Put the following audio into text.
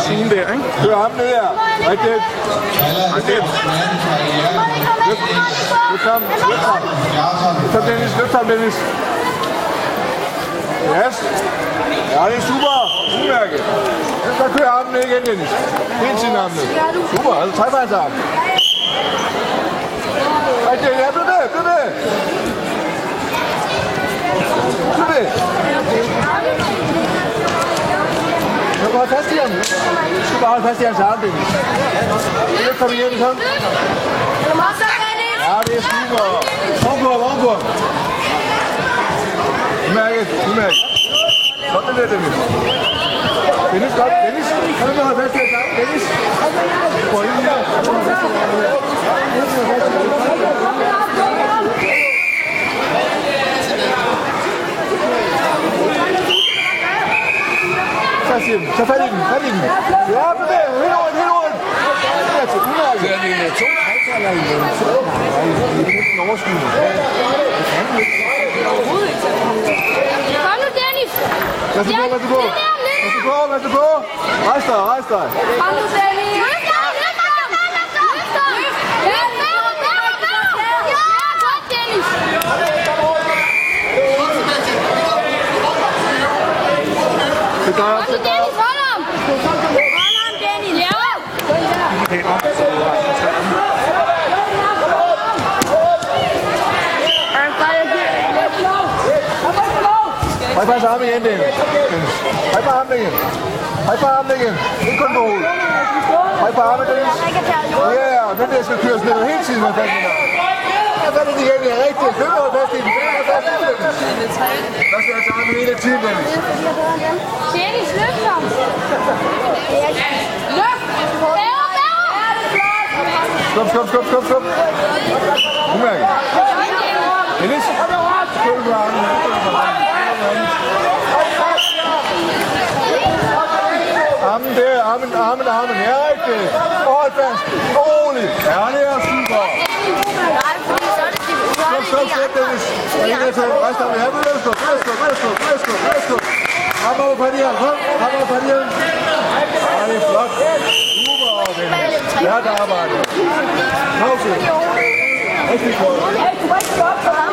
Sådan der, ikke? Kør ham ned her. Rigtigt. Rigtigt. Løft ham. Løft ham. Løft ham, Dennis. Løft ham, Dennis. Yes. Ja, det er super. Udmærket. Så kører armen ned igen, Dennis. Hele tiden armen ned. Super. Altså, træk hans arm. Rigtigt. Ja, bliv ved. Bliv ved. Bliv ved. Du kan holde fast i ham. Du skal bare holde fast i hans arm, Dennis. Løft ham igen, kom. Ja, det er super. Ovenpå, ovenpå. Udmærket, udmærket. Godt det der, Dennis. Dennis, godt. Dennis, kan du ikke holde fast i hans arm? Dennis. Prøv lige her. Så siger den. Så fat i den. Fat i den. Ja, bevæg. Helt rundt, helt rundt. Det er. Kører vi to trætaler i den? Det er en overskydende. Kom nu, Dennis! Lad os gå, lad os gå. Lad os gå, lad os gå. Rejs dig, rejs dig. Kom nu, Dennis! Løft ham! Løft ham! Løft ham! Løft ham! Løft ham! Løft ham! Ja, godt, Dennis! Det gør Kom nu, Dennis! Hold ham! Hold ham, Dennis! Ja! Hej på hans arme igen, Dennis. Hej på armen igen. Hej på armen igen. Ikke kun på hovedet. Hej på armen, Dennis. Ja, den der skal køres ned hele tiden med fat i den. Fat i den igen, det er rigtigt. Køb hold fast i den. Køb hold fast i den, Dennis. Der skal altså arme hele tiden, Dennis. Dennis, løft ham! Løft! Bæver, bæver! Skub, skub, skub, skub, skub. Udmærket. Dennis. Køb på armen. Armen der, armen, armen, armen. Ja, rigtigt. Hold fast. Rolig. Ja, Dennis. Er ikke til. Ja, værsgo, værsgo, værsgo, værsgo, værsgo. Ham over på ham. Kom, ham over ham. Ja, det er flot. Super, arbejde. Pause. Rigtig godt.